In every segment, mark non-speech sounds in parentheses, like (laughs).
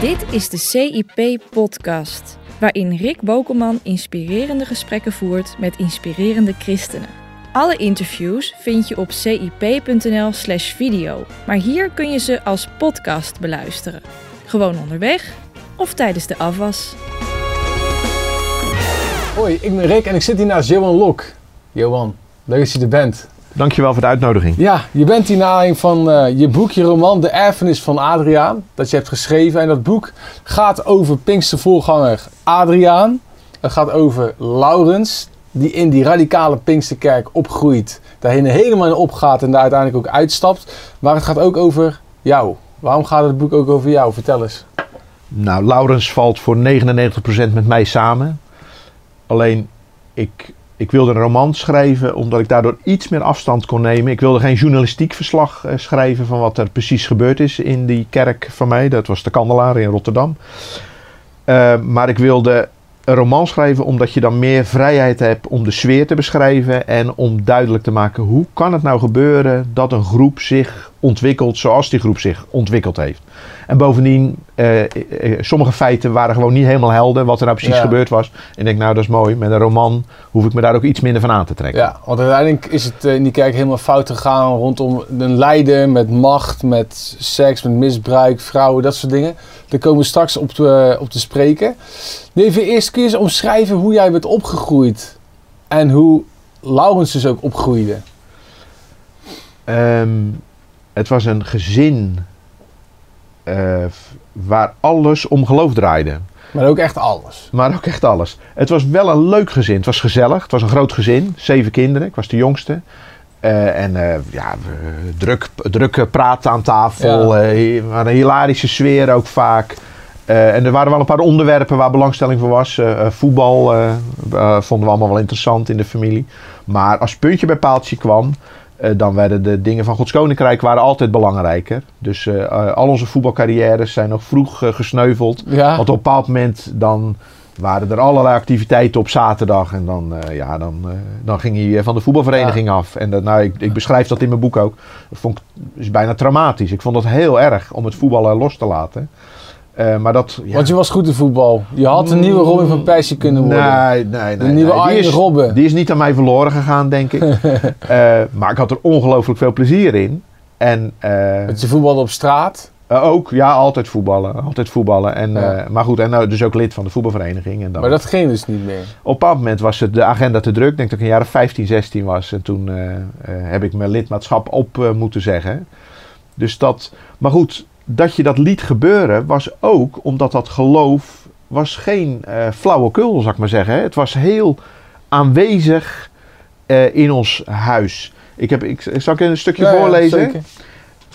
Dit is de CIP-podcast, waarin Rick Bokelman inspirerende gesprekken voert met inspirerende christenen. Alle interviews vind je op cip.nl/slash video, maar hier kun je ze als podcast beluisteren. Gewoon onderweg of tijdens de afwas. Hoi, ik ben Rick en ik zit hier naast Johan Lok. Johan, leuk dat je er bent. Dankjewel voor de uitnodiging. Ja, je bent naar aanleiding van eh, je boek, je roman De Erfenis van Adriaan. Dat je hebt geschreven. En dat boek gaat over Pinkstervoorganger Adriaan. Het gaat over Laurens, die in die radicale Pinksterkerk opgroeit. Daarheen helemaal in opgaat en daar uiteindelijk ook uitstapt. Maar het gaat ook over jou. Waarom gaat het boek ook over jou? Vertel eens. Nou, Laurens valt voor 99% met mij samen. Alleen, ik, ik wilde een roman schrijven omdat ik daardoor iets meer afstand kon nemen. Ik wilde geen journalistiek verslag eh, schrijven van wat er precies gebeurd is in die kerk van mij. Dat was de Kandelaar in Rotterdam. Uh, maar ik wilde een roman schrijven omdat je dan meer vrijheid hebt om de sfeer te beschrijven en om duidelijk te maken hoe kan het nou gebeuren dat een groep zich ontwikkelt zoals die groep zich ontwikkeld heeft. En bovendien, eh, eh, sommige feiten waren gewoon niet helemaal helder wat er nou precies Ja. gebeurd was. En ik denk, nou dat is mooi, met een roman hoef ik me daar ook iets minder van aan te trekken. Ja, want uiteindelijk is het eh, in die kerk helemaal fout gegaan rondom een lijden met macht, met seks, met misbruik, vrouwen, dat soort dingen. Daar komen we straks op te, op te spreken. Nee, even eerst kun je eens omschrijven hoe jij bent opgegroeid en hoe Laurens dus ook opgroeide. Ehm, het was een gezin eh, waar alles om geloof draaide. Maar ook echt alles. Maar ook echt alles. Het was wel een leuk gezin. Het was gezellig. Het was een groot gezin. Zeven kinderen. Ik was de jongste. Eh, en eh, ja, druk, druk praten aan tafel. Ja. maar een hilarische sfeer ook vaak. En er waren wel een paar onderwerpen waar belangstelling voor was. Voetbal vonden we allemaal wel interessant in de familie. Maar als puntje bij paaltje kwam, dan werden de dingen van Gods Koninkrijk waren altijd belangrijker. Dus eh, eh, al onze voetbalcarrières zijn nog vroeg eh, gesneuveld. Ja, Want op een bepaald moment dan waren er allerlei activiteiten op zaterdag. En dan, eh, ja, dan, eh, dan ging hij eh, van de voetbalvereniging af. En dat, nou, ik, ik beschrijf dat in mijn boek ook. Dat vond ik is bijna traumatisch. Ik vond dat heel erg om het voetballen los te laten. Eh, maar dat... Ja, want je was goed in voetbal. Je had een nieuwe Robin van Persie kunnen worden. Nee, nee, nee. De nieuwe nee. Die is- Robben. Die is niet aan mij verloren gegaan, denk ik. (laughs) Eh, maar ik had er ongelooflijk veel plezier in. En eh, je voetbalde op straat. ook, ja, altijd voetballen. Altijd voetballen. En, Ja. maar goed, en nou, dus ook lid van de voetbalvereniging. En dan, Maar dat ging dus niet meer. Op een bepaald moment was het de agenda te druk. Ik denk dat ik een jaar of 15, 16 was. En toen heb ik mijn lidmaatschap op moeten zeggen. Dus dat, maar goed, dat je dat liet gebeuren was ook omdat dat geloof was geen eh flauwekul, zal ik maar zeggen. hè. Het was heel aanwezig eh, in ons huis. Ik heb, ik, zal ik een stukje Ja, voorlezen?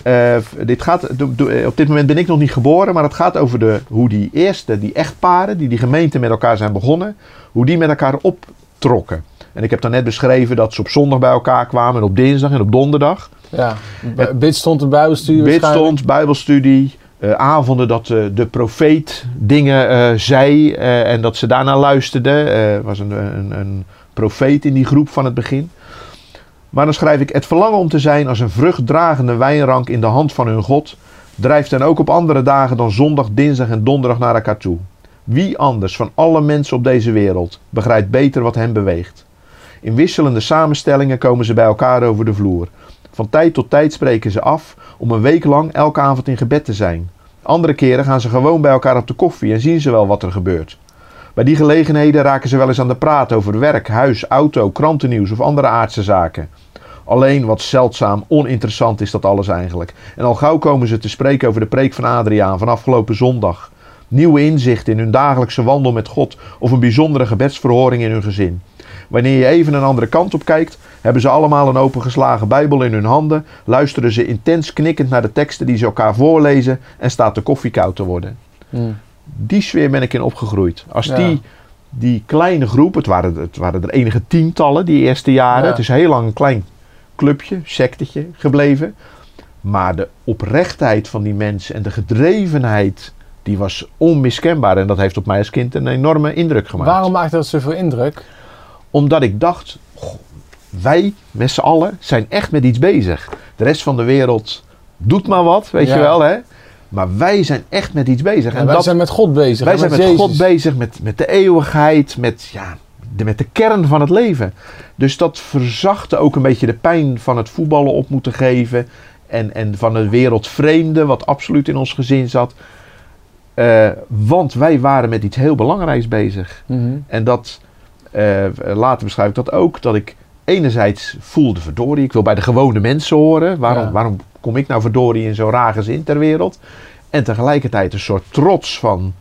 Eh, dit gaat, do- do- op dit moment ben ik nog niet geboren, maar het gaat over de, hoe die eerste, die echtparen, die die gemeente met elkaar zijn begonnen, hoe die met elkaar optrokken. En ik heb dan net beschreven dat ze op zondag bij elkaar kwamen en op dinsdag en op donderdag. Ja, B- bid stond de Bijbelstudie Bid waarschijnlijk. stond, bijbelstudie, eh, avonden dat eh, de profeet dingen eh, zei en dat ze daarna luisterden. Er was een, een, een profeet in die groep van het begin. Maar dan schrijf ik, het verlangen om te zijn als een vruchtdragende wijnrank in de hand van hun God, drijft hen ook op andere dagen dan zondag, dinsdag en donderdag naar elkaar toe. Wie anders van alle mensen op deze wereld begrijpt beter wat hen beweegt? In wisselende samenstellingen komen ze bij elkaar over de vloer. Van tijd tot tijd spreken ze af om een week lang elke avond in gebed te zijn. Andere keren gaan ze gewoon bij elkaar op de koffie en zien ze wel wat er gebeurt. Bij die gelegenheden raken ze wel eens aan de praat over werk, huis, auto, krantennieuws of andere aardse zaken. Alleen wat zeldzaam oninteressant is dat alles eigenlijk. En al gauw komen ze te spreken over de preek van Adriaan van afgelopen zondag. Nieuwe inzichten in hun dagelijkse wandel met God of een bijzondere gebedsverhoring in hun gezin. Wanneer je even een andere kant op kijkt, hebben ze allemaal een opengeslagen Bijbel in hun handen, luisteren ze intens knikkend naar de teksten die ze elkaar voorlezen en staat de koffie koud te worden. Hm. Die sfeer ben ik in opgegroeid. Als Ja. die, die kleine groep, het waren, het waren er enige tientallen die eerste jaren, Ja. het is heel lang een klein clubje, sectetje gebleven. Maar de oprechtheid van die mensen en de gedrevenheid, die was onmiskenbaar. En dat heeft op mij als kind een enorme indruk gemaakt Waarom maakt dat zoveel indruk? Omdat ik dacht, goh, wij met z'n allen zijn echt met iets bezig. De rest van de wereld doet maar wat, weet Ja. je wel. Hè? Maar wij zijn echt met iets bezig. Ja, en wij dat, zijn met God bezig. wij zijn met Jezus. God bezig, met, met de eeuwigheid, met, ja, de, met de kern van het leven. Dus dat verzachtte ook een beetje de pijn van het voetballen op moeten geven. En, en van het wereldvreemde, wat absoluut in ons gezin zat. Eh, want wij waren met iets heel belangrijks bezig. Mhm. En dat, eh, later beschrijf ik dat ook, dat ik enerzijds voelde verdorie, ik wil bij de gewone mensen horen. Waarom, Ja. waarom kom ik nou verdorie in zo'n raar gezin ter wereld? En tegelijkertijd een soort trots van,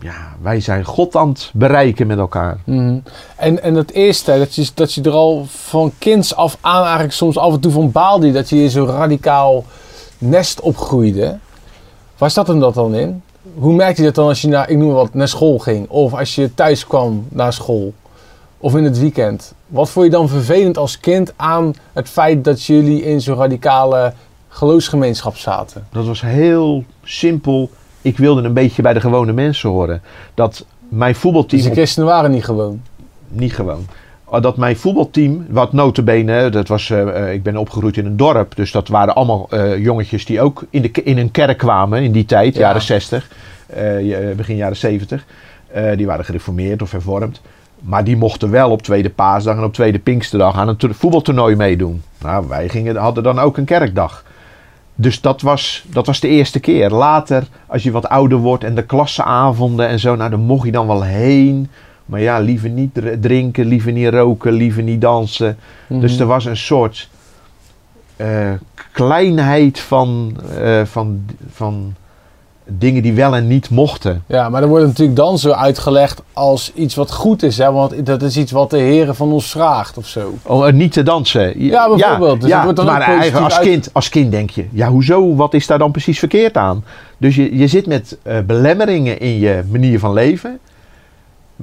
ja, wij zijn God aan het bereiken met elkaar. Mhm. En, en het eerste, dat je, dat je er al van kinds af aan eigenlijk soms af en toe van baalde dat je hier zo radicaal nest opgroeide. Waar zat hem dat dan in? Hoe merkte je dat dan als je naar, ik noem wat, naar school ging? Of als je thuis kwam naar school? Of in het weekend? Wat vond je dan vervelend als kind aan het feit dat jullie in zo'n radicale geloofsgemeenschap zaten? Dat was heel simpel. Ik wilde een beetje bij de gewone mensen horen. Dat mijn voetbalteam... Dus de christenen waren niet gewoon. niet gewoon. Uh, Dat mijn voetbalteam, wat notabene, dat was, eh, eh, ik ben opgegroeid in een dorp. Dus dat waren allemaal eh, jongetjes die ook in, de, in een kerk kwamen in die tijd, Ja. jaren 60, eh, je- begin jaren 70. Eh, die waren gereformeerd of hervormd. Maar die mochten wel op tweede paasdag en op tweede pinksterdag aan een to- voetbaltoernooi meedoen. Nou, wij gingen, hadden dan ook een kerkdag. Dus dat was, dat was de eerste keer. Later, als je wat ouder wordt en de klassenavonden en zo, nou, dan mocht je dan wel heen. Maar ja, liever niet dr- drinken, liever niet roken, liever niet dansen. Dus Mhm. er was een soort eh, kleinheid van, eh, van, van dingen die wel en niet mochten. Ja, maar dan wordt het natuurlijk dan zo uitgelegd als iets wat goed is. Hè? Want dat is iets wat de heren van ons vraagt of zo. Oh, eh, niet te dansen. Ja, bijvoorbeeld. Dus het wordt dan maar eigen, als, uit- kind, als kind denk je, ja, hoezo? Wat is daar dan precies verkeerd aan? Dus je, je zit met eh, belemmeringen in je manier van leven,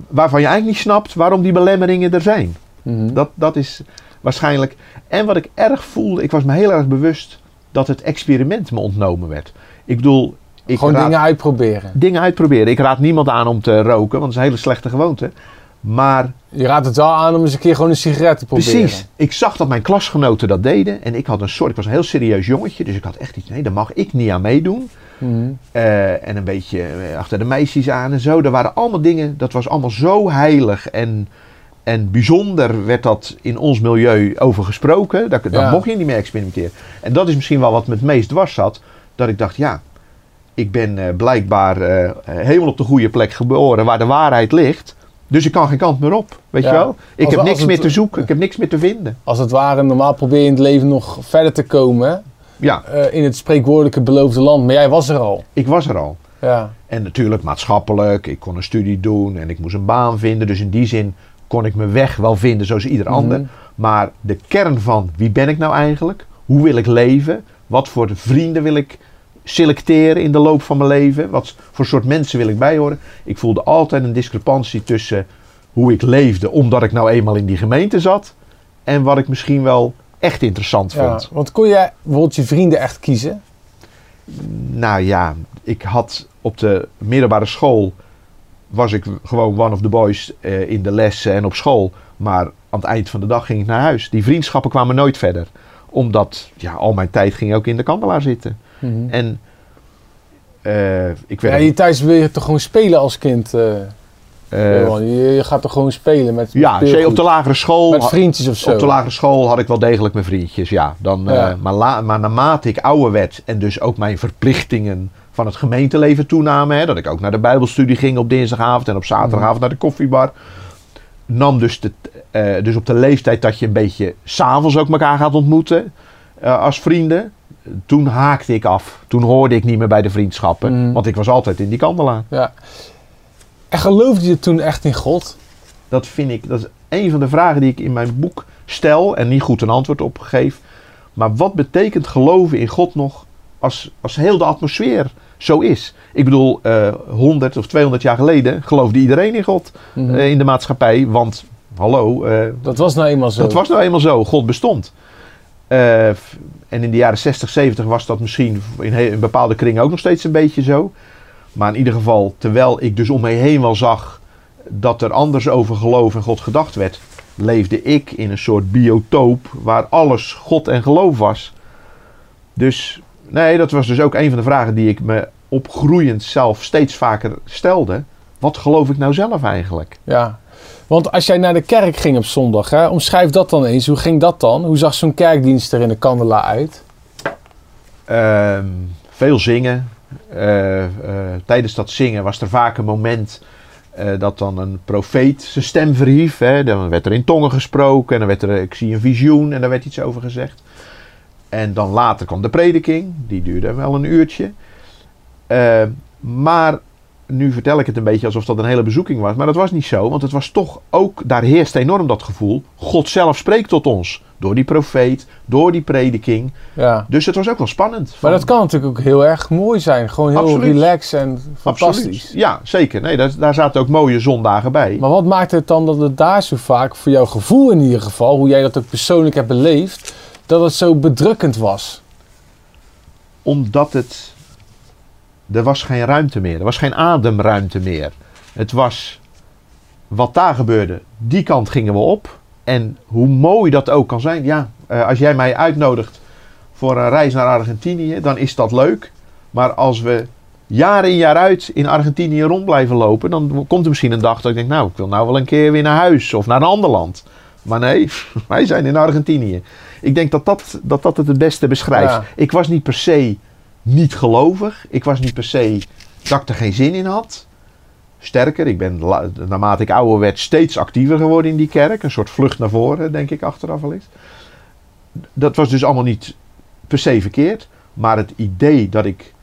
waarvan je eigenlijk niet snapt waarom die belemmeringen er zijn. Mhm. Dat, dat is waarschijnlijk. En wat ik erg voelde, ik was me heel erg bewust dat het experiment me ontnomen werd. Ik bedoel, ik Gewoon raad- dingen uitproberen. dingen uitproberen. Ik raad niemand aan om te roken, want dat is een hele slechte gewoonte. Maar Je raadt het wel aan om eens een keer gewoon een sigaret te proberen. Precies. Ik zag dat mijn klasgenoten dat deden. En ik had een soort, ik was een heel serieus jongetje. Dus ik had echt iets, nee, daar mag ik niet aan meedoen. Mhm. Eh, en een beetje eh, achter de meisjes aan en zo. Er waren allemaal dingen, dat was allemaal zo heilig en, en bijzonder werd dat in ons milieu over gesproken. Daar, daar Ja. mocht je niet meer experimenteren. En dat is misschien wel wat me het meest dwars zat. Dat ik dacht, ja, ik ben eh, blijkbaar eh, helemaal op de goede plek geboren waar de waarheid ligt. Dus ik kan geen kant meer op, weet Ja. je wel? Ik Als- heb niks het- meer te zoeken, ik heb niks meer te vinden. Als het ware, normaal probeer je in het leven nog verder te komen. Ja, eh, in het spreekwoordelijke beloofde land. Maar jij was er al. ik was er al. Ja. En natuurlijk maatschappelijk, ik kon een studie doen en ik moest een baan vinden. Dus in die zin kon ik mijn weg wel vinden zoals ieder ander. Mhm. Maar de kern van wie ben ik nou eigenlijk? Hoe wil ik leven? Wat voor vrienden wil ik selecteren in de loop van mijn leven? Wat voor soort mensen wil ik bijhoren? Ik voelde altijd een discrepantie tussen hoe ik leefde, omdat ik nou eenmaal in die gemeente zat. En wat ik misschien wel echt interessant ja. vond. Want kon jij bijvoorbeeld je vrienden echt kiezen? Nou ja, ik had op de middelbare school was ik gewoon one of the boys eh, in de lessen en op school. Maar aan het eind van de dag ging ik naar huis. Die vriendschappen kwamen nooit verder. Omdat ja, al mijn tijd ging ook in de kandelaar zitten. Mhm. En eh, ik Ja, werd... je thuis wil je toch gewoon spelen als kind? eh, Johan? je, je gaat toch gewoon spelen met, ja, op de lagere school... Met vriendjes of zo? Op de lagere school had ik wel degelijk mijn vriendjes, ja. Dan, Ja. maar, la- maar naarmate ik ouder werd en dus ook mijn verplichtingen van het gemeenteleven toenamen, hè, dat ik ook naar de bijbelstudie ging op dinsdagavond en op zaterdagavond naar de koffiebar, nam dus, de, dus op de leeftijd dat je een beetje s'avonds ook elkaar gaat ontmoeten als vrienden, toen haakte ik af. Toen hoorde ik niet meer bij de vriendschappen, Mhm. want ik was altijd in die kandelaar. Ja. En geloofde je toen echt in God? Dat vind ik, dat is een van de vragen die ik in mijn boek stel en niet goed een antwoord op geef. Maar wat betekent geloven in God nog als, als heel de atmosfeer zo is? Ik bedoel, eh 100 of 200 jaar geleden geloofde iedereen in God Mhm. eh, in de maatschappij. Want, hallo, eh, Dat was nou eenmaal zo. dat was nou eenmaal zo. God bestond. En in de jaren 60, 70 was dat misschien in bepaalde kringen ook nog steeds een beetje zo. Maar in ieder geval, terwijl ik dus om me heen wel zag dat er anders over geloof en God gedacht werd, leefde ik in een soort biotoop waar alles God en geloof was. Dus nee, dat was dus ook een van de vragen die ik me opgroeiend zelf steeds vaker stelde. Wat geloof ik nou zelf eigenlijk? Ja. Want als jij naar de kerk ging op zondag, hè, omschrijf dat dan eens. Hoe ging dat dan? Hoe zag zo'n kerkdienst er in de Kandela uit? Ehm, veel zingen. Eh, eh, tijdens dat zingen was er vaak een moment eh, dat dan een profeet zijn stem verhief. Hè. Dan werd er in tongen gesproken en dan werd er, ik zie een visioen en daar werd iets over gezegd. En dan later kwam de prediking, die duurde wel een uurtje. Eh, maar nu vertel ik het een beetje alsof dat een hele bezoeking was. Maar dat was niet zo, want het was toch ook, daar heerst enorm dat gevoel. God zelf spreekt tot ons. Door die profeet, door die prediking. Ja. Dus het was ook wel spannend. Maar Van- dat kan natuurlijk ook heel erg mooi zijn. Gewoon heel Absoluut. relaxed en fantastisch. Absoluut. Ja, zeker. Nee, daar, daar zaten ook mooie zondagen bij. Maar wat maakt het dan dat het daar zo vaak, voor jouw gevoel in ieder geval, hoe jij dat ook persoonlijk hebt beleefd, dat het zo bedrukkend was? Omdat het. Er was geen ruimte meer. Er was geen ademruimte meer. Het was. Wat daar gebeurde, die kant gingen we op. En hoe mooi dat ook kan zijn. Ja, eh, als jij mij uitnodigt voor een reis naar Argentinië, dan is dat leuk. Maar als we jaar in jaar uit in Argentinië rond blijven lopen, dan komt er misschien een dag dat ik denk, nou, ik wil nou wel een keer weer naar huis of naar een ander land. Maar nee, (laughs) wij zijn in Argentinië. Ik denk dat dat, dat, dat het het beste beschrijft. Ja. Ik was niet per se niet gelovig. Ik was niet per se dat ik er geen zin in had. Sterker, ik ben naarmate ik ouder werd steeds actiever geworden in die kerk. Een soort vlucht naar voren, denk ik achteraf wel eens. Dat was dus allemaal niet per se verkeerd. Maar het idee dat ik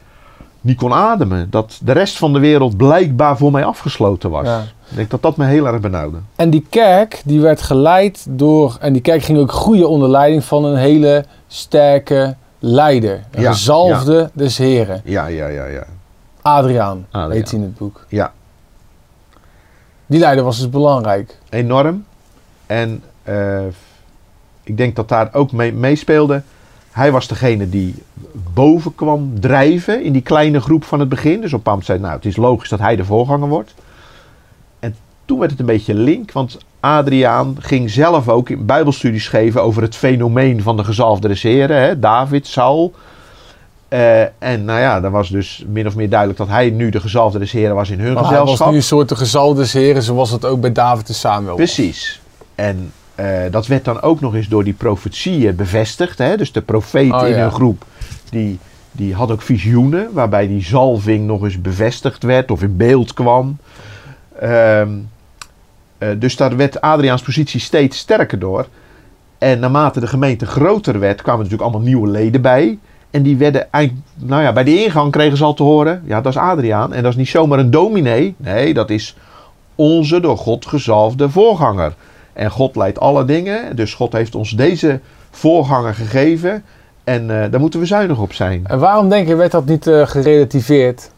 niet kon ademen. Dat de rest van de wereld blijkbaar voor mij afgesloten was. Ja. Ik denk dat dat me heel erg benauwde. En die kerk, die werd geleid door, en die kerk ging ook groeien onder leiding van een hele sterke leider. Ja, gezalfde des heren. Ja, ja, ja, ja. Adriaan, Adriaan. heet hij in het boek. Ja. Die leider was dus belangrijk. enorm. En eh, ik denk dat daar ook mee meespeelde. Hij was degene die boven kwam drijven in die kleine groep van het begin. Dus op een zei nou, het is logisch dat hij de voorganger wordt. En toen werd het een beetje link, want Adriaan ging zelf ook in bijbelstudies geven over het fenomeen van de gezalfde des heren. Hè? David, Saul. Eh, en nou ja, dan was dus min of meer duidelijk dat hij nu de gezalfde des heren was in hun Maar hij was gezelschap. nu een soort de gezalfde des heren, zoals het ook bij David en Samuel was. Precies. En eh, dat werd dan ook nog eens door die profetieën bevestigd. Hè? Dus de profeten Oh, in ja. hun groep, die, die had ook visioenen... waarbij die zalving nog eens bevestigd werd of in beeld kwam. Eh, dus daar werd Adriaans positie steeds sterker door. En naarmate de gemeente groter werd, kwamen natuurlijk allemaal nieuwe leden bij... En die werden eigenlijk, nou ja, bij de ingang kregen ze al te horen, ja, dat is Adriaan. En dat is niet zomaar een dominee. Nee, dat is onze door God gezalfde voorganger. En God leidt alle dingen. Dus God heeft ons deze voorganger gegeven. En eh, daar moeten we zuinig op zijn. En waarom denk je, werd dat niet eh, gerelativeerd?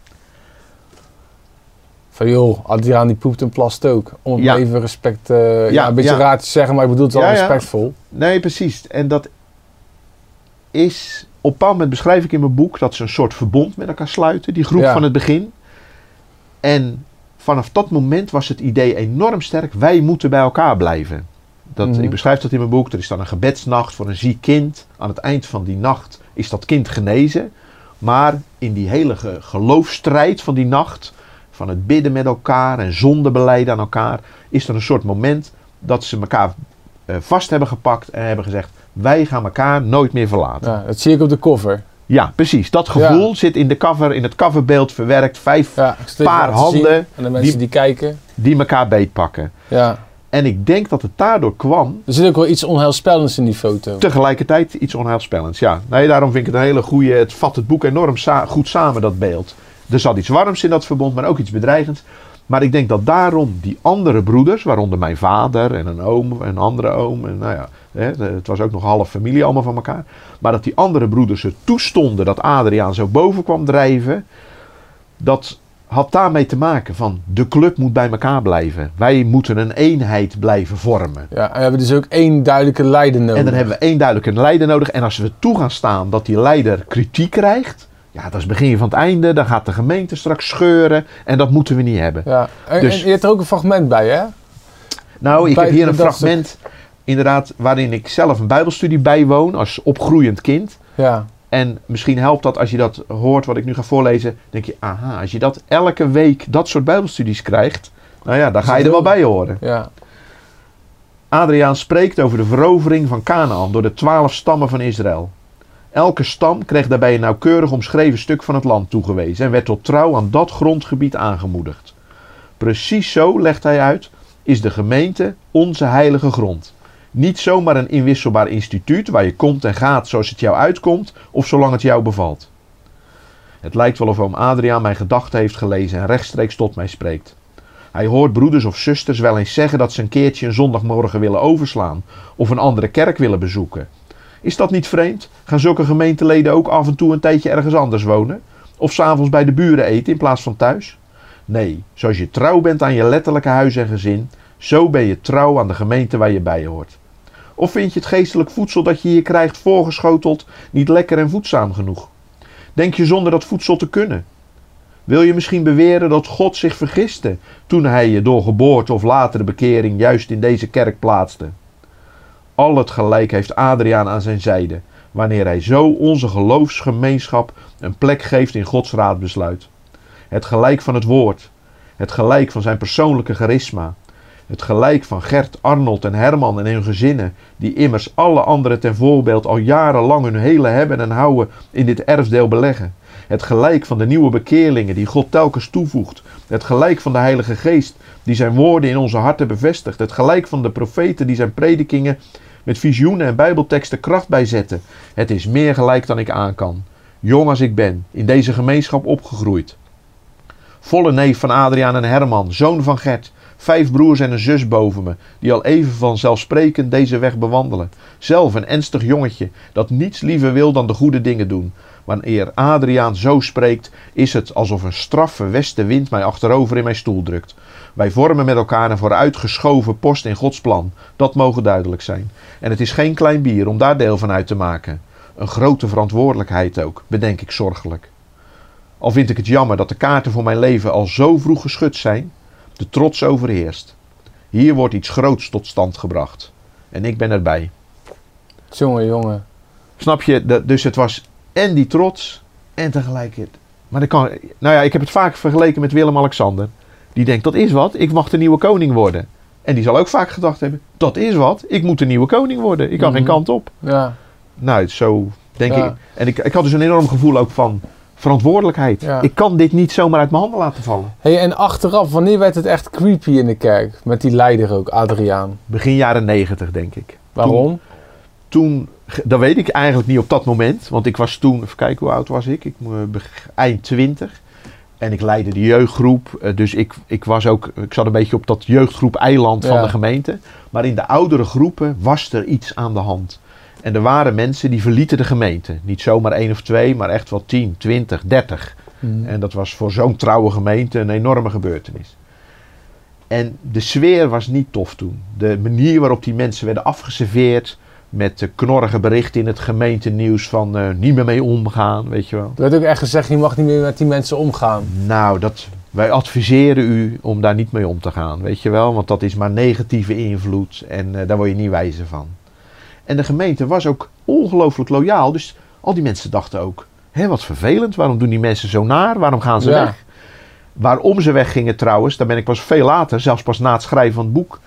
Van joh, Adriaan die poept en plast ook. Om het Ja. maar even respect, eh, ja, Ja, een beetje ja. raar te zeggen, maar ik bedoel het wel respectvol. Nee, precies. En dat is... Op een bepaald moment beschrijf ik in mijn boek dat ze een soort verbond met elkaar sluiten. Die groep van het begin. En vanaf dat moment was het idee enorm sterk. Wij moeten bij elkaar blijven. Dat, Mhm. Ik beschrijf dat in mijn boek. Er is dan een gebedsnacht voor een ziek kind. Aan het eind van die nacht is dat kind genezen. Maar in die hele ge- geloofstrijd van die nacht, van het bidden met elkaar en zondebeleiden aan elkaar, is er een soort moment dat ze elkaar eh, vast hebben gepakt en hebben gezegd: wij gaan elkaar nooit meer verlaten. Ja, Ja, dat zie ik op de cover. precies. Dat gevoel zit in, de cover, in het coverbeeld verwerkt. Vijf Ja, paar handen aan de mensen die, die- kijken. die elkaar beetpakken. Ja, En ik denk dat het daardoor kwam er zit ook wel iets onheilspellends in die foto. tegelijkertijd iets onheilspellends. Ja, nee, daarom vind ik het een hele goede. Het vat het boek enorm sa- goed samen, dat beeld. Er zat iets warms in dat verbond, maar ook iets bedreigends. Maar ik denk dat daarom die andere broeders, waaronder mijn vader en een oom, en een andere oom, en nou ja, het was ook nog half familie allemaal van elkaar. Maar dat die andere broeders er toestonden dat Adriaan zo boven kwam drijven, dat had daarmee te maken van de club moet bij elkaar blijven. Wij moeten een eenheid blijven vormen. Ja, en we hebben dus ook één duidelijke leider nodig. En dan hebben we één duidelijke leider nodig. En als we toe gaan staan dat die leider kritiek krijgt. Ja, dat is het begin van het einde. Dan gaat de gemeente straks scheuren. En dat moeten we niet hebben. Ja, en, Dus- en je hebt er ook een fragment bij, hè? Nou, ik Bij- heb hier een fragment. Inderdaad, waarin ik zelf een bijbelstudie bijwoon. Als opgroeiend kind. Ja, En misschien helpt dat als je dat hoort wat ik nu ga voorlezen. Denk je, aha, als je dat elke week, dat soort bijbelstudies krijgt. Nou ja, dan ga je er wel bij horen. Ja. Adriaan spreekt over de verovering van Canaan door de twaalf stammen van Israël. Elke stam kreeg daarbij een nauwkeurig omschreven stuk van het land toegewezen en werd tot trouw aan dat grondgebied aangemoedigd. Precies zo, legt hij uit, is de gemeente onze heilige grond. Niet zomaar een inwisselbaar instituut waar je komt en gaat zoals het jou uitkomt of zolang het jou bevalt. Het lijkt wel of oom Adriaan mijn gedachten heeft gelezen en rechtstreeks tot mij spreekt. Hij hoort broeders of zusters wel eens zeggen dat ze een keertje een zondagmorgen willen overslaan of een andere kerk willen bezoeken. Is dat niet vreemd? Gaan zulke gemeenteleden ook af en toe een tijdje ergens anders wonen? Of s'avonds bij de buren eten in plaats van thuis? Nee, zoals je trouw bent aan je letterlijke huis en gezin, zo ben je trouw aan de gemeente waar je bij hoort. Of vind je het geestelijk voedsel dat je hier krijgt voorgeschoteld niet lekker en voedzaam genoeg? Denk je zonder dat voedsel te kunnen? Wil je misschien beweren dat God zich vergiste toen hij je door geboorte of latere bekering juist in deze kerk plaatste? Al het gelijk heeft Adriaan aan zijn zijde, wanneer hij zo onze geloofsgemeenschap een plek geeft in Gods raadbesluit. Het gelijk van het woord, het gelijk van zijn persoonlijke charisma, het gelijk van Gert, Arnold en Herman en hun gezinnen, die immers alle anderen ten voorbeeld al jarenlang hun hele hebben en houden in dit erfdeel beleggen. Het gelijk van de nieuwe bekeerlingen die God telkens toevoegt. Het gelijk van de Heilige Geest die zijn woorden in onze harten bevestigt. Het gelijk van de profeten die zijn predikingen met visioenen en bijbelteksten kracht bijzetten. Het is meer gelijk dan ik aan kan. Jong als ik ben, in deze gemeenschap opgegroeid. Volle neef van Adriaan en Herman, zoon van Gert. Vijf broers en een zus boven me, die al even vanzelfsprekend deze weg bewandelen. Zelf een ernstig jongetje, dat niets liever wil dan de goede dingen doen. Wanneer Adriaan zo spreekt, is het alsof een straffe westenwind mij achterover in mijn stoel drukt. Wij vormen met elkaar een vooruitgeschoven post in Gods plan. Dat mogen duidelijk zijn. En het is geen klein bier om daar deel van uit te maken. Een grote verantwoordelijkheid ook, bedenk ik zorgelijk. Al vind ik het jammer dat de kaarten voor mijn leven al zo vroeg geschud zijn, de trots overheerst. Hier wordt iets groots tot stand gebracht. En ik ben erbij. Jongen, jongen. Snap je? Dus het was en die trots en tegelijkertijd. Maar dat kan, nou ja, ik heb het vaak vergeleken met Willem-Alexander. Die denkt, dat is wat, ik mag de nieuwe koning worden. En die zal ook vaak gedacht hebben, dat is wat, ik moet de nieuwe koning worden. Ik kan Mhm. geen kant op. Ja. Nou, zo denk Ja. ik. En ik, ik had dus een enorm gevoel ook van verantwoordelijkheid. Ja. Ik kan dit niet zomaar uit mijn handen laten vallen. Hey, en achteraf, wanneer werd het echt creepy in de kerk? Met die leider ook, Adriaan. Begin jaren negentig, denk ik. Waarom? Toen, dat weet ik eigenlijk niet op dat moment. Want ik was toen, even kijken hoe oud was ik. Ik eh, eind twintig. En ik leidde de jeugdgroep. eh, Dus ik, ik was ook, ik zat een beetje op dat jeugdgroep eiland van de gemeente. Maar in de oudere groepen was er iets aan de hand. En er waren mensen die verlieten de gemeente. Niet zomaar één of twee, maar echt wel 10, 20, 30. Mhm. En dat was voor zo'n trouwe gemeente een enorme gebeurtenis. En de sfeer was niet tof toen. De manier waarop die mensen werden afgeserveerd. Met de knorrige berichten in het gemeentenieuws van eh, niet meer mee omgaan, weet je wel. Er werd ook echt gezegd, je mag niet meer met die mensen omgaan. Nou, dat, wij adviseren u om daar niet mee om te gaan, weet je wel. Want dat is maar negatieve invloed en eh, daar word je niet wijzer van. En de gemeente was ook ongelooflijk loyaal. Dus al die mensen dachten ook, hé wat vervelend. Waarom doen die mensen zo naar? Waarom gaan ze Ja. weg? Waarom ze weggingen trouwens, daar ben ik pas veel later, zelfs pas na het schrijven van het boek,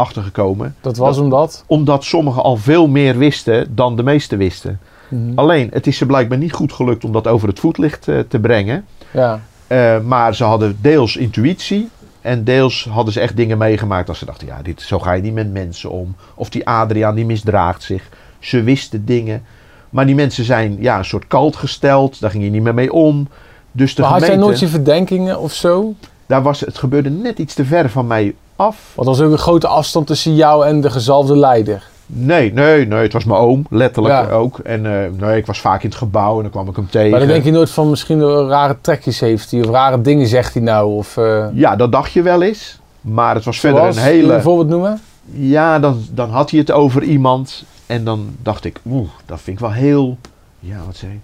achtergekomen. Dat was Dat- omdat... Omdat sommigen al veel meer wisten dan de meesten wisten. Mhm. Alleen, het is ze blijkbaar niet goed gelukt om dat over het voetlicht eh, te brengen. Ja. Eh, maar ze hadden deels intuïtie. En deels hadden ze echt dingen meegemaakt als ze dachten, ja, dit, zo ga je niet met mensen om. Of die Adriaan, die misdraagt zich. Ze wisten dingen. Maar die mensen zijn ja, een soort kalt gesteld. Daar ging je niet meer mee om. Dus de Maar had jij gemeente, nooit je verdenkingen of zo? daar was, het gebeurde net iets te ver van mij af. Want er was ook een grote afstand tussen jou en de gezalfde leider. Nee, nee, nee, het was mijn oom, letterlijk Ja. ook. En eh, nee, ik was vaak in het gebouw en dan kwam ik hem tegen. Maar dan denk je nooit van misschien rare trekjes heeft hij of rare dingen zegt hij nou. Of, eh, Ja, dat dacht je wel eens. Maar het was verder een Kun je hele... een voorbeeld noemen? Ja, dan, dan had hij het over iemand. En dan dacht ik, oeh, dat vind ik wel heel... Ja, wat zei hij?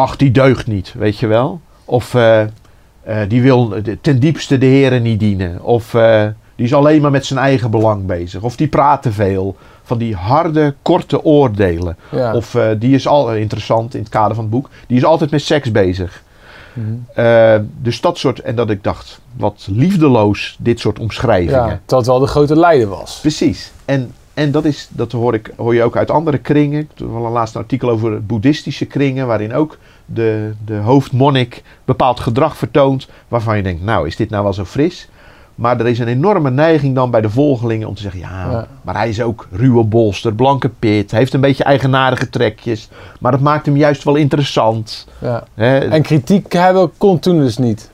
Ach, die deugt niet, weet je wel. Of eh, eh, die wil ten diepste de heren niet dienen. Of eh, die is alleen maar met zijn eigen belang bezig. Of die praat te veel. van die harde, korte oordelen. Ja. Of eh, die is al interessant in het kader van het boek. Die is altijd met seks bezig. Mhm. Dus dat soort, en dat ik dacht, wat liefdeloos dit soort omschrijvingen. ja, het wel de grote leider was. Precies. En, en dat, is, dat hoor, ik, hoor je ook uit andere kringen. Ik heb wel een laatste artikel over boeddhistische kringen, waarin ook de, de hoofdmonnik bepaald gedrag vertoont, waarvan je denkt, nou, is dit nou wel zo fris? Maar er is een enorme neiging dan bij de volgelingen om te zeggen, ja, Ja. maar hij is ook ruwe bolster, blanke pit, heeft een beetje eigenaardige trekjes, maar dat maakt hem juist wel interessant. Ja. En kritiek hebben kon toen dus niet.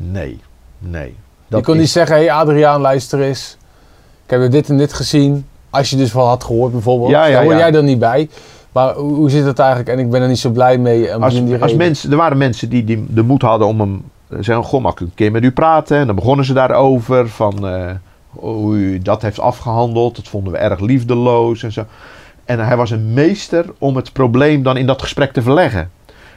Nee, nee. je kon is- niet zeggen, hé hey Adriaan, luister eens. Ik heb dit en dit gezien. Als je dus wel had gehoord bijvoorbeeld. Ja, Daar hoor jij er niet bij. Maar hoe, hoe zit het eigenlijk? En ik ben er niet zo blij mee. om Als, die als mensen, er waren mensen die, die de moed hadden om hem te zeggen: Goh, mag ik een keer met u praten? En dan begonnen ze daarover. Van eh, hoe u dat heeft afgehandeld. Dat vonden we erg liefdeloos en zo. En hij was een meester om het probleem dan in dat gesprek te verleggen.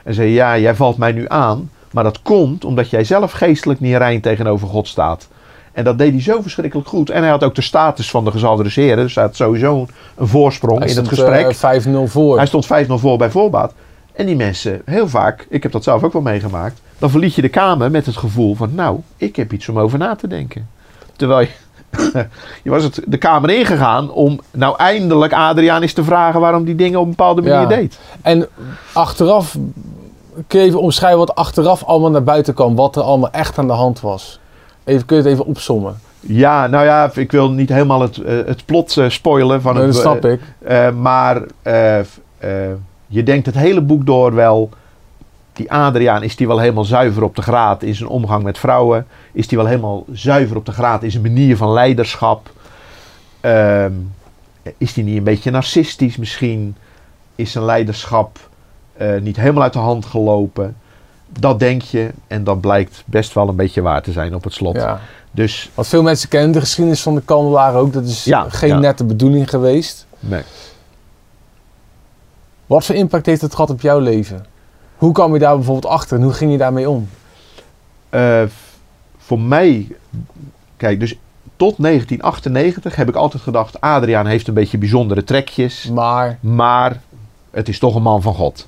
En zei: Ja, jij valt mij nu aan. Maar dat komt omdat jij zelf geestelijk niet rein tegenover God staat. En dat deed hij zo verschrikkelijk goed. En hij had ook de status van de gezalde Dus hij had sowieso een voorsprong Hij in het gesprek. eh, 5-0 voor. Hij stond 5-0 voor bij voorbaat. En die mensen, heel vaak, ik heb dat zelf ook wel meegemaakt. Dan verliet je de kamer met het gevoel van, nou, ik heb iets om over na te denken. Terwijl je, (laughs) je was het de kamer ingegaan om nou eindelijk Adriaan eens te vragen waarom die dingen op een bepaalde manier Ja. deed. En achteraf, kun je even omschrijven wat achteraf allemaal naar buiten kwam. Wat er allemaal echt aan de hand was. Even, kun je het even opsommen? Ja, nou ja, ik wil niet helemaal het, eh, het plot eh, spoilen van Nee, het. dat snap ik. eh, maar je denkt het hele boek door wel. Die Adriaan, is die wel helemaal zuiver op de graad in zijn omgang met vrouwen? Is die wel helemaal zuiver op de graad in zijn manier van leiderschap? Ehm, is die niet een beetje narcistisch misschien? Is zijn leiderschap niet helemaal uit de hand gelopen? Dat denk je en dat blijkt best wel een beetje waar te zijn op het slot. Ja. Dus Want veel mensen kennen de geschiedenis van de kandelaar ook. Dat is Ja, geen ja. nette bedoeling geweest. nee. Wat voor impact heeft het gehad op jouw leven? Hoe kwam je daar bijvoorbeeld achter en hoe ging je daarmee om? Eh, voor mij, kijk, dus tot 1998 heb ik altijd gedacht: Adriaan heeft een beetje bijzondere trekjes, Maar, maar het is toch een man van God.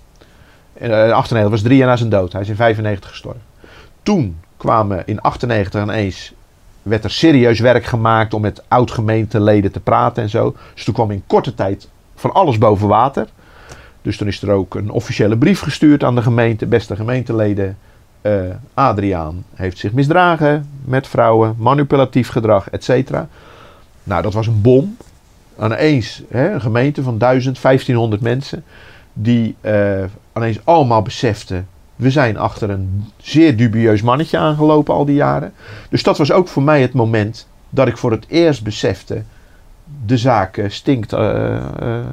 En, eh, 98 was drie jaar na zijn dood. Hij is in 95 gestorven. Toen kwamen in 98 ineens werd er serieus werk gemaakt om met oud-gemeenteleden te praten en zo. Dus toen kwam in korte tijd van alles boven water. Dus toen is er ook een officiële brief gestuurd aan de gemeente, beste gemeenteleden. Eh, Adriaan heeft zich misdragen met vrouwen, manipulatief gedrag, et cetera. Nou, dat was een bom. Ineens hè, een gemeente van 1000, 1500 mensen. Die eh ineens allemaal beseften. We zijn achter een zeer dubieus mannetje aangelopen al die jaren. Dus dat was ook voor mij het moment dat ik voor het eerst besefte. De zaak eh, stinkt, eh,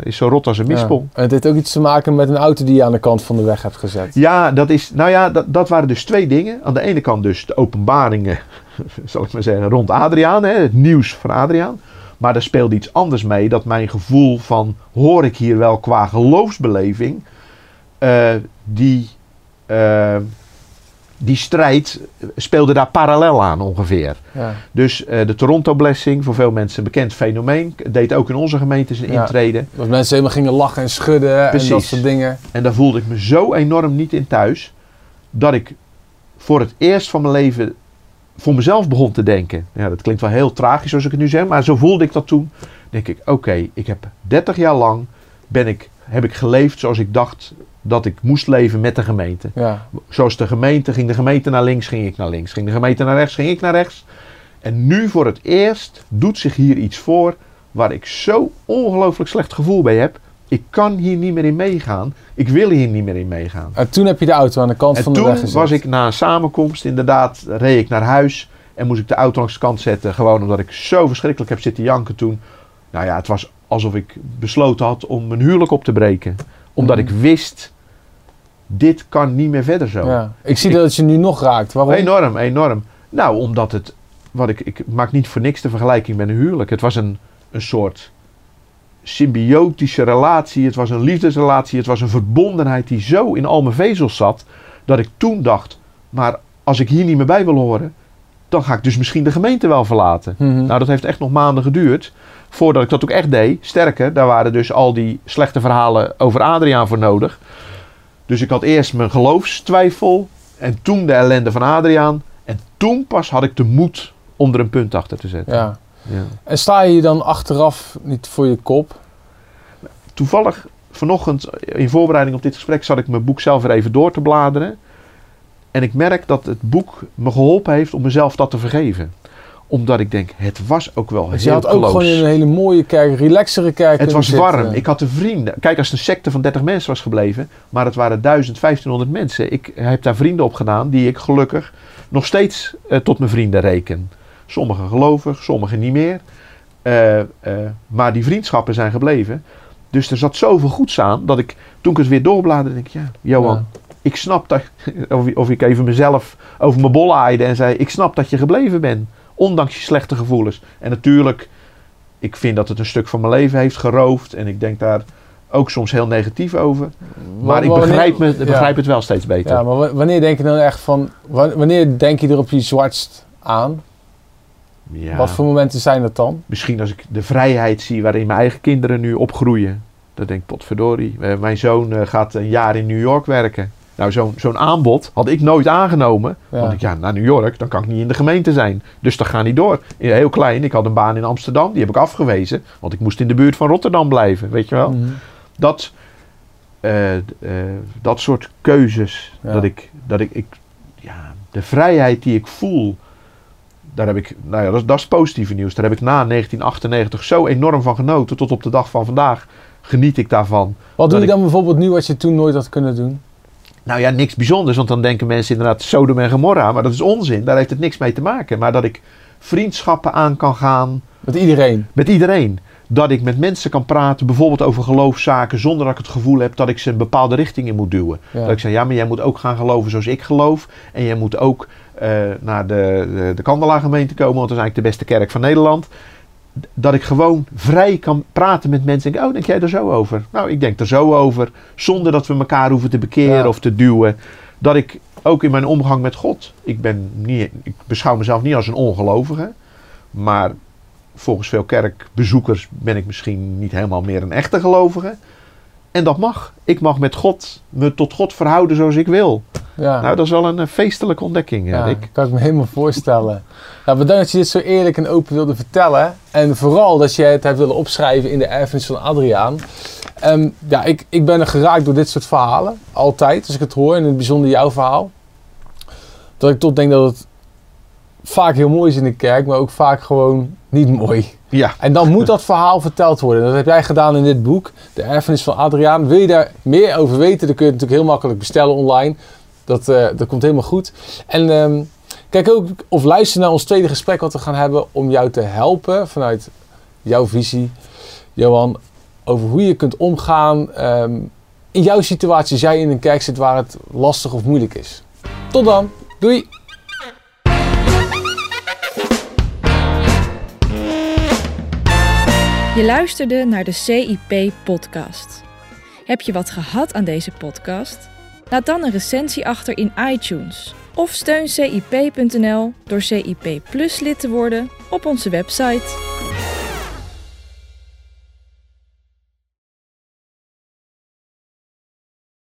is zo rot als een ja. mispel. En het heeft ook iets te maken met een auto die je aan de kant van de weg hebt gezet. Ja, dat is. Nou ja, dat, dat waren dus twee dingen. Aan de ene kant dus de openbaringen, (laughs) zal ik maar zeggen, rond Adriaan, hè, het nieuws van Adriaan. Maar er speelde iets anders mee, dat mijn gevoel van hoor ik hier wel qua geloofsbeleving, eh, die, eh, die strijd speelde daar parallel aan ongeveer. Ja. Dus eh, de Toronto Blessing, voor veel mensen een bekend fenomeen, deed ook in onze gemeente zijn Ja. intrede. Dat mensen helemaal gingen lachen en schudden en dat soort dingen. En daar voelde ik me zo enorm niet in thuis. Dat ik voor het eerst van mijn leven voor mezelf begon te denken. Ja, dat klinkt wel heel tragisch zoals ik het nu zeg. Maar zo voelde ik dat toen. Denk ik, oké, ik heb 30 jaar lang ben ik, heb ik geleefd zoals ik dacht dat ik moest leven met de gemeente. Ja. Zoals de gemeente, ging de gemeente naar links, ging ik naar links. Ging de gemeente naar rechts, ging ik naar rechts. En nu voor het eerst doet zich hier iets voor waar ik zo ongelooflijk slecht gevoel bij heb. Ik kan hier niet meer in meegaan. Ik wil hier niet meer in meegaan. En toen heb je de auto aan de kant En van de weg toen gezet. was ik na een samenkomst, inderdaad, reed ik naar huis. En moest ik de auto langs de kant zetten. Gewoon omdat ik zo verschrikkelijk heb zitten janken toen. Nou ja, het was alsof ik besloten had om mijn huwelijk op te breken. Omdat Mhm. ik wist, dit kan niet meer verder zo. Ja. Ik zie dat het je nu nog raakt. Waarom? Enorm, enorm. Nou, omdat het, wat ik, ik maak niet voor niks de vergelijking met een huwelijk. Het was een, een soort symbiotische relatie. Het was een liefdesrelatie. Het was een verbondenheid die zo in al mijn vezels zat. Dat ik toen dacht, maar als ik hier niet meer bij wil horen. dan ga ik dus misschien de gemeente wel verlaten. Mhm. Nou, dat heeft echt nog maanden geduurd voordat ik dat ook echt deed. Sterker, daar waren dus al die slechte verhalen over Adriaan voor nodig. Dus ik had eerst mijn geloofstwijfel en toen de ellende van Adriaan. En toen pas had ik de moed om er een punt achter te zetten. ja. Ja. En sta je dan achteraf niet voor je kop? Toevallig vanochtend in voorbereiding op dit gesprek zat ik mijn boek zelf weer even door te bladeren. En ik merk dat het boek me geholpen heeft om mezelf dat te vergeven. Omdat ik denk, het was ook wel Dus je heel had ook close. gewoon in een hele mooie kerk, relaxere kerk Het was zitten. warm. Ik had de vrienden. Kijk, als het een secte van 30 mensen was gebleven, maar het waren 1000, 1500 mensen. Ik heb daar vrienden op gedaan die ik gelukkig nog steeds eh, tot mijn vrienden reken. Sommigen gelovig, sommigen niet meer. Eh, eh, maar die vriendschappen zijn gebleven. Dus er zat zoveel goeds aan dat ik, toen ik het weer doorbladerde, denk ik, ja, Johan, ik snap dat, of, of ik even mezelf over mijn bol aaide en zei, ik snap dat je gebleven bent, ondanks je slechte gevoelens. En natuurlijk, ik vind dat het een stuk van mijn leven heeft geroofd en ik denk daar ook soms heel negatief over. Maar ik wanneer- begrijp, me, ja. begrijp het wel steeds beter. Ja, maar wa- wanneer denk je dan echt van... wa- Wanneer denk je er op je zwartst aan? Ja, Wat voor momenten zijn dat dan? Misschien als ik de vrijheid zie waarin mijn eigen kinderen nu opgroeien. Dan denk ik, potverdorie, eh, mijn zoon eh, gaat een jaar in New York werken. Nou, zo'n zo'n aanbod had ik nooit aangenomen. Ja. Want ik, ja, naar New York, dan kan ik niet in de gemeente zijn. Dus dat gaat niet door. Heel klein, ik had een baan in Amsterdam, die heb ik afgewezen. Want ik moest in de buurt van Rotterdam blijven, weet je wel. Mhm. Dat, eh, dat soort keuzes, Ja. dat ik, dat ik, ik, ja, de vrijheid die ik voel, daar heb ik, nou ja, dat, is- dat is positieve nieuws. Daar heb ik na 1998 zo enorm van genoten. Tot op de dag van vandaag geniet ik daarvan. Wat doe je dan bijvoorbeeld nu wat je toen nooit had kunnen doen? Nou ja, niks bijzonders, want dan denken mensen inderdaad Sodom en Gomorra. Maar dat is onzin, daar heeft het niks mee te maken. Maar dat ik vriendschappen aan kan gaan Met iedereen? met iedereen. Dat ik met mensen kan praten, bijvoorbeeld over geloofszaken, zonder dat ik het gevoel heb dat ik ze een bepaalde richting in moet duwen. Ja. Dat ik zeg, ja, maar jij moet ook gaan geloven zoals ik geloof. En jij moet ook eh, naar de, de, de Kandelaargemeente komen, want dat is eigenlijk de beste kerk van Nederland. Dat ik gewoon vrij kan praten met mensen. En denk, oh, denk jij er zo over? Nou, ik denk er zo over. Zonder dat we elkaar hoeven te bekeren Ja. of te duwen. Dat ik ook in mijn omgang met God. Ik, ben niet, ik beschouw mezelf niet als een ongelovige. Maar volgens veel kerkbezoekers ben ik misschien niet helemaal meer een echte gelovige. En dat mag. Ik mag met God me tot God verhouden zoals ik wil. Ja. Nou, dat is wel een eh, feestelijke ontdekking, Ja, Rick. kan ik me helemaal voorstellen. Nou, bedankt dat je dit zo eerlijk en open wilde vertellen. En vooral dat je het hebt willen opschrijven in de erfenis van Adriaan. Ehm, ja, ik, ik ben er geraakt door dit soort verhalen. Altijd, als ik het hoor. En in het bijzonder jouw verhaal. Dat ik toch denk dat het vaak heel mooi is in de kerk. Maar ook vaak gewoon niet mooi. Ja, En dan moet dat verhaal verteld worden. Dat heb jij gedaan in dit boek, De Erfenis van Adriaan. Wil je daar meer over weten, dan kun je het natuurlijk heel makkelijk bestellen online. Dat, eh, dat komt helemaal goed. En ehm, kijk ook of luister naar ons tweede gesprek wat we gaan hebben om jou te helpen vanuit jouw visie, Johan, over hoe je kunt omgaan ehm, in jouw situatie als jij in een kerk zit waar het lastig of moeilijk is. Tot dan. Doei. Je luisterde naar de CIP-podcast. Heb je wat gehad aan deze podcast? Laat dan een recensie achter in iTunes. Of steun CIP.nl door CIP Plus lid te worden op onze website.